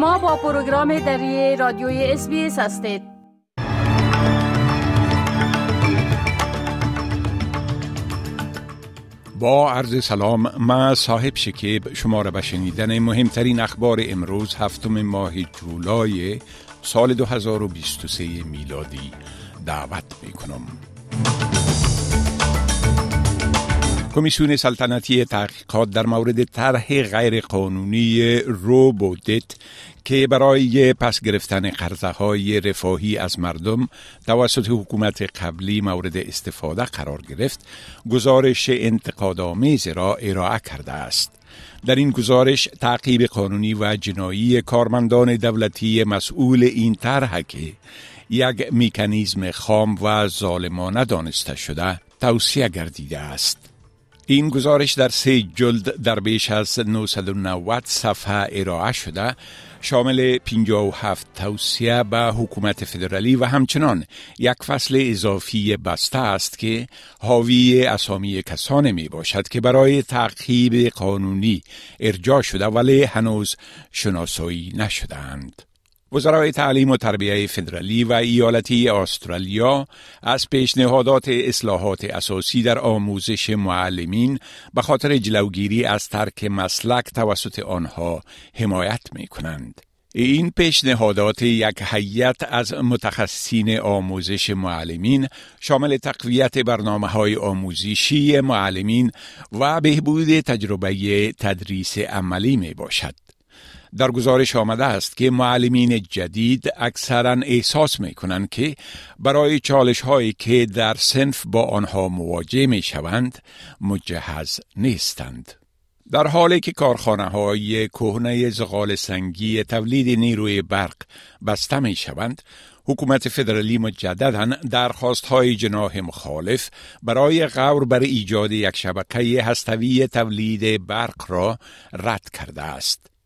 شما با پروگرام دری رادیوی اس هستید با عرض سلام ما صاحب شکیب شما را به شنیدن مهمترین اخبار امروز هفتم ماه جولای سال 2023 میلادی دعوت می کنم. کمیسیون سلطنتی تحقیقات در مورد طرح غیرقانونی روبودت که برای پس گرفتن قرضه های رفاهی از مردم توسط حکومت قبلی مورد استفاده قرار گرفت گزارش انتقادآمیز را ارائه کرده است. در این گزارش تعقیب قانونی و جنایی کارمندان دولتی مسئول این طرح که یک میکانیزم خام و ظالمانه دانسته شده توصیه گردیده است. این گزارش در سه جلد در بیش از 990 صفحه ارائه شده شامل 57 توصیه به حکومت فدرالی و همچنان یک فصل اضافی بسته است که حاوی اسامی کسانی می باشد که برای تعقیب قانونی ارجاع شده ولی هنوز شناسایی نشدهاند. وزرای تعلیم و تربیه فدرالی و ایالتی استرالیا از پیشنهادات اصلاحات اساسی در آموزش معلمین به خاطر جلوگیری از ترک مسلک توسط آنها حمایت می کنند. این پیشنهادات یک هیئت از متخصصین آموزش معلمین شامل تقویت برنامه های آموزشی معلمین و بهبود تجربه تدریس عملی می باشد. در گزارش آمده است که معلمین جدید اکثرا احساس می کنند که برای چالش هایی که در سنف با آنها مواجه می شوند مجهز نیستند. در حالی که کارخانه های کهنه زغال سنگی تولید نیروی برق بسته می شوند، حکومت فدرالی مجددا درخواست های جناح مخالف برای غور بر ایجاد یک شبکه هستوی تولید برق را رد کرده است.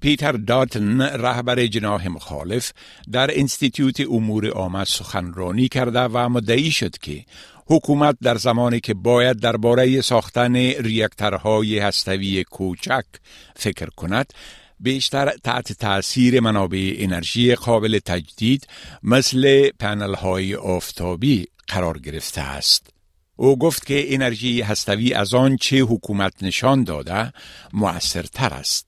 پیتر داتن رهبر جناح مخالف در انستیتیوت امور آمد سخنرانی کرده و مدعی شد که حکومت در زمانی که باید درباره ساختن ریاکترهای هستوی کوچک فکر کند بیشتر تحت تاثیر منابع انرژی قابل تجدید مثل پنل های آفتابی قرار گرفته است. او گفت که انرژی هستوی از آن چه حکومت نشان داده مؤثرتر است.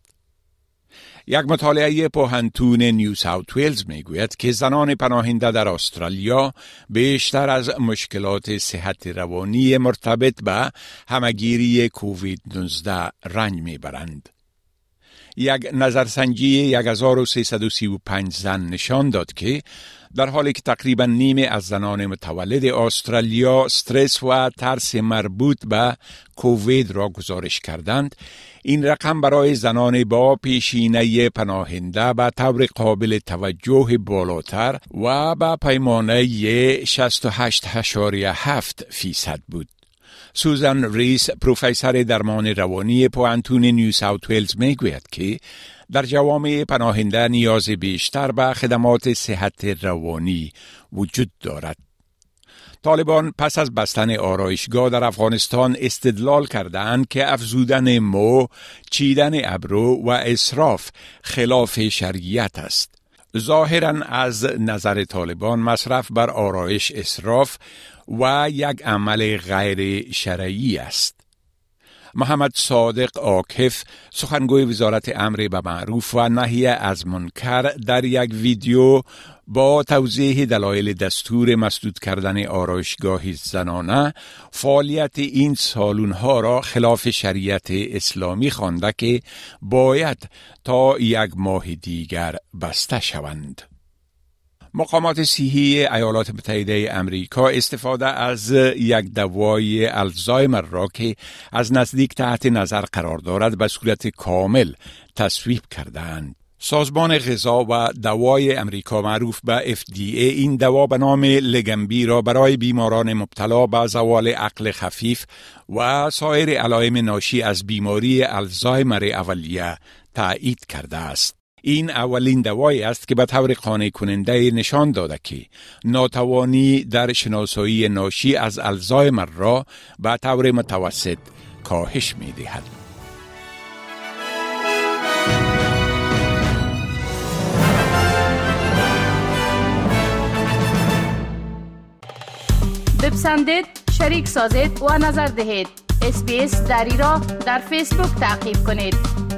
یک مطالعه پوهنتون نیو ساوت ویلز می گوید که زنان پناهنده در استرالیا بیشتر از مشکلات صحت روانی مرتبط به همگیری کووید 19 رنج می برند. یک نظرسنجی 1335 زن نشان داد که در حالی که تقریبا نیمه از زنان متولد استرالیا استرس و ترس مربوط به کووید را گزارش کردند این رقم برای زنان با پیشینه پناهنده به طور قابل توجه بالاتر و به پیمانه 68.7 فیصد بود. سوزن ریس پروفسور درمان روانی پوانتون نیو ساوت ویلز می گوید که در جوامع پناهنده نیاز بیشتر به خدمات صحت روانی وجود دارد. طالبان پس از بستن آرایشگاه در افغانستان استدلال کردند که افزودن مو، چیدن ابرو و اصراف خلاف شریعت است. ظاهرا از نظر طالبان مصرف بر آرایش اصراف و یک عمل غیر شرعی است. محمد صادق آکف سخنگوی وزارت امر به معروف و نهی از منکر در یک ویدیو با توضیح دلایل دستور مسدود کردن آرایشگاه زنانه فعالیت این سالون ها را خلاف شریعت اسلامی خوانده که باید تا یک ماه دیگر بسته شوند. مقامات صحی ایالات متحده امریکا استفاده از یک دوای الزایمر را که از نزدیک تحت نظر قرار دارد به صورت کامل تصویب کردند. سازمان غذا و دوای امریکا معروف به FDA این دوا به نام لگنبی را برای بیماران مبتلا به زوال عقل خفیف و سایر علائم ناشی از بیماری الزایمر اولیه تایید کرده است. این اولین دوایی است که به طور قانع کننده نشان داده که ناتوانی در شناسایی ناشی از الزایمر را به طور متوسط کاهش می دهد. بپسندید، شریک سازید و نظر دهید. اسپیس دری را در فیسبوک تعقیب کنید.